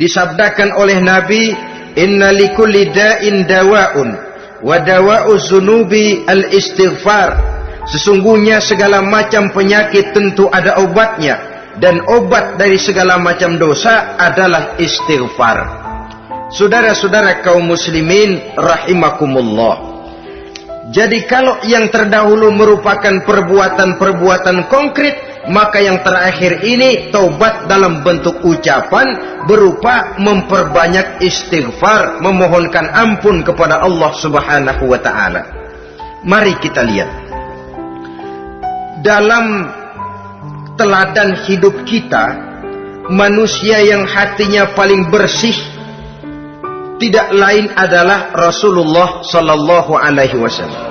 disabdakan oleh Nabi inna likulli da'in dawa'un wa dawa'u zunubi al-istighfar. Sesungguhnya segala macam penyakit tentu ada obatnya dan obat dari segala macam dosa adalah istighfar. Saudara-saudara kaum muslimin rahimakumullah. Jadi kalau yang terdahulu merupakan perbuatan-perbuatan konkret, maka yang terakhir ini taubat dalam bentuk ucapan berupa memperbanyak istighfar, memohonkan ampun kepada Allah Subhanahu wa taala. Mari kita lihat. Dalam teladan hidup kita, manusia yang hatinya paling bersih tidak lain adalah Rasulullah sallallahu alaihi wasallam.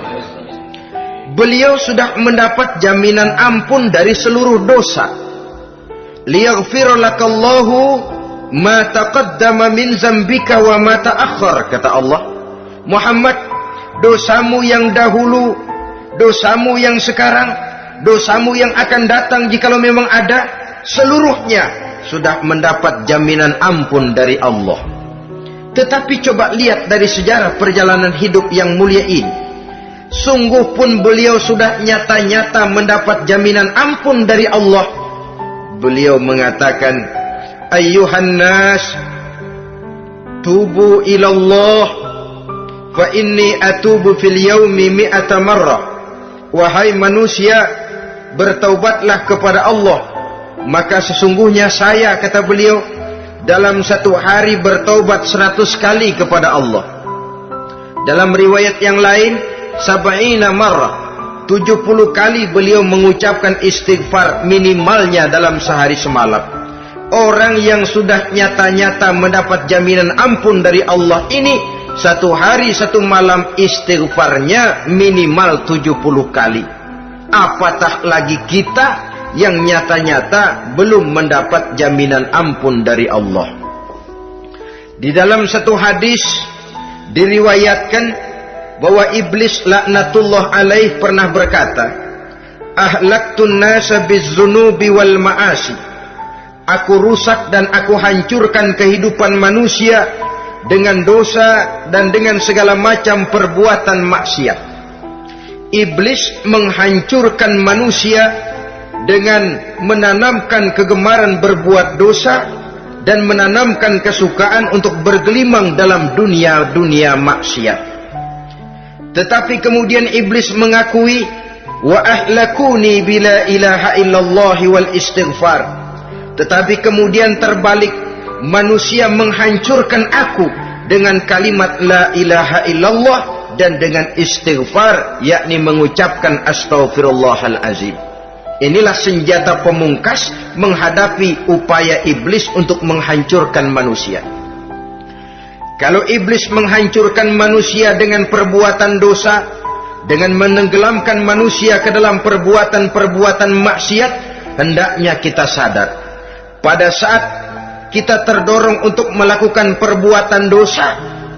Beliau sudah mendapat jaminan ampun dari seluruh dosa. Liyaghfir ma taqaddama min zambika wa ma kata Allah. Muhammad, dosamu yang dahulu, dosamu yang sekarang, dosamu yang akan datang jikalau memang ada, seluruhnya sudah mendapat jaminan ampun dari Allah. Tetapi coba lihat dari sejarah perjalanan hidup yang mulia ini. Sungguh pun beliau sudah nyata-nyata mendapat jaminan ampun dari Allah. Beliau mengatakan, Ayyuhan nas, tubu ilallah, fa inni atubu fil yaumi mi'ata marrah. Wahai manusia, bertaubatlah kepada Allah. Maka sesungguhnya saya, kata beliau, dalam satu hari bertaubat seratus kali kepada Allah. Dalam riwayat yang lain, sab'ina marrah, tujuh puluh kali beliau mengucapkan istighfar minimalnya dalam sehari semalam. Orang yang sudah nyata-nyata mendapat jaminan ampun dari Allah ini, satu hari satu malam istighfarnya minimal tujuh puluh kali. Apatah lagi kita yang nyata-nyata belum mendapat jaminan ampun dari Allah. Di dalam satu hadis diriwayatkan bahwa iblis laknatullah alaih pernah berkata, "Ahlaktun nasa bizzunubi wal ma'asi." Aku rusak dan aku hancurkan kehidupan manusia dengan dosa dan dengan segala macam perbuatan maksiat. Iblis menghancurkan manusia dengan menanamkan kegemaran berbuat dosa dan menanamkan kesukaan untuk bergelimang dalam dunia-dunia maksiat. Tetapi kemudian iblis mengakui wa ahlakuni bila ilaha illallah wal istighfar. Tetapi kemudian terbalik manusia menghancurkan aku dengan kalimat la ilaha illallah dan dengan istighfar yakni mengucapkan astaghfirullahal azim. Inilah senjata pemungkas menghadapi upaya iblis untuk menghancurkan manusia. Kalau iblis menghancurkan manusia dengan perbuatan dosa, dengan menenggelamkan manusia ke dalam perbuatan-perbuatan maksiat, hendaknya kita sadar. Pada saat kita terdorong untuk melakukan perbuatan dosa,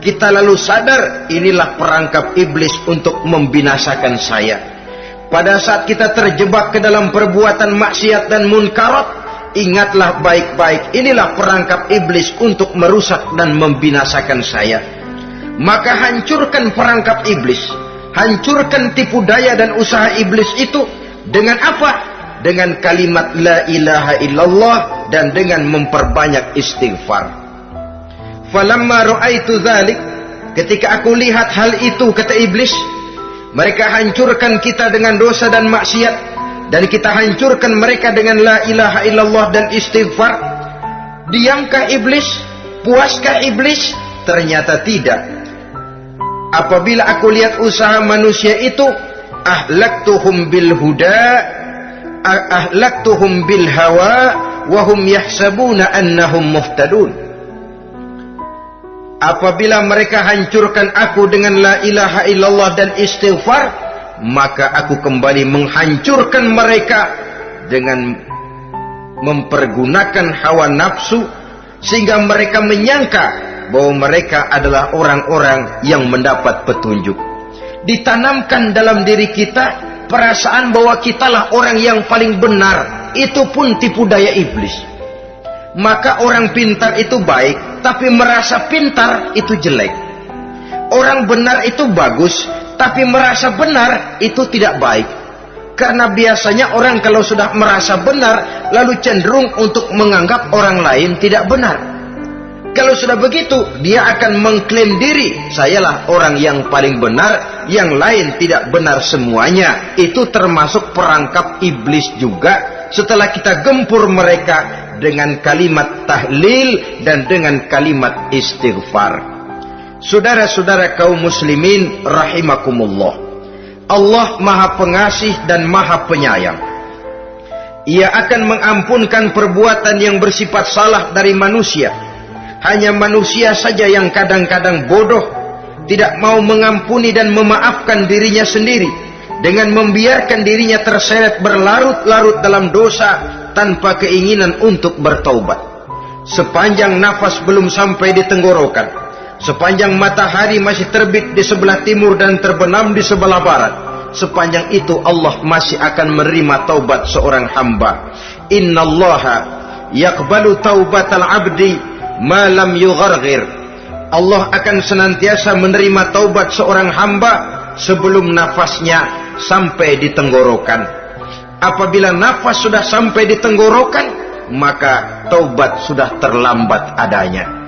kita lalu sadar inilah perangkap iblis untuk membinasakan saya pada saat kita terjebak ke dalam perbuatan maksiat dan munkarat, ingatlah baik-baik inilah perangkap iblis untuk merusak dan membinasakan saya. Maka hancurkan perangkap iblis, hancurkan tipu daya dan usaha iblis itu dengan apa? Dengan kalimat la ilaha illallah dan dengan memperbanyak istighfar. Falamma ra'aitu dzalik, ketika aku lihat hal itu kata iblis, mereka hancurkan kita dengan dosa dan maksiat dan kita hancurkan mereka dengan la ilaha illallah dan istighfar. Diamkah iblis? Puaskah iblis? Ternyata tidak. Apabila aku lihat usaha manusia itu, ahlaktuhum bil huda, ahlaktuhum bil hawa, wahum yahsabuna annahum muhtadun. Apabila mereka hancurkan aku dengan la ilaha illallah dan istighfar, maka aku kembali menghancurkan mereka dengan mempergunakan hawa nafsu sehingga mereka menyangka bahwa mereka adalah orang-orang yang mendapat petunjuk. Ditanamkan dalam diri kita perasaan bahwa kitalah orang yang paling benar. Itu pun tipu daya iblis. Maka orang pintar itu baik, tapi merasa pintar itu jelek. Orang benar itu bagus, tapi merasa benar itu tidak baik. Karena biasanya orang kalau sudah merasa benar, lalu cenderung untuk menganggap orang lain tidak benar. Kalau sudah begitu, dia akan mengklaim diri, sayalah orang yang paling benar, yang lain tidak benar semuanya. Itu termasuk perangkap iblis juga setelah kita gempur mereka dengan kalimat tahlil dan dengan kalimat istighfar. Saudara-saudara kaum muslimin rahimakumullah. Allah Maha Pengasih dan Maha Penyayang. Ia akan mengampunkan perbuatan yang bersifat salah dari manusia hanya manusia saja yang kadang-kadang bodoh, tidak mau mengampuni dan memaafkan dirinya sendiri dengan membiarkan dirinya terseret berlarut-larut dalam dosa tanpa keinginan untuk bertaubat. Sepanjang nafas belum sampai di tenggorokan, sepanjang matahari masih terbit di sebelah timur dan terbenam di sebelah barat, sepanjang itu Allah masih akan menerima taubat seorang hamba. Innallaha yaqbalu taubatal abdi malam yughargir Allah akan senantiasa menerima taubat seorang hamba sebelum nafasnya sampai di tenggorokan. Apabila nafas sudah sampai di tenggorokan maka taubat sudah terlambat adanya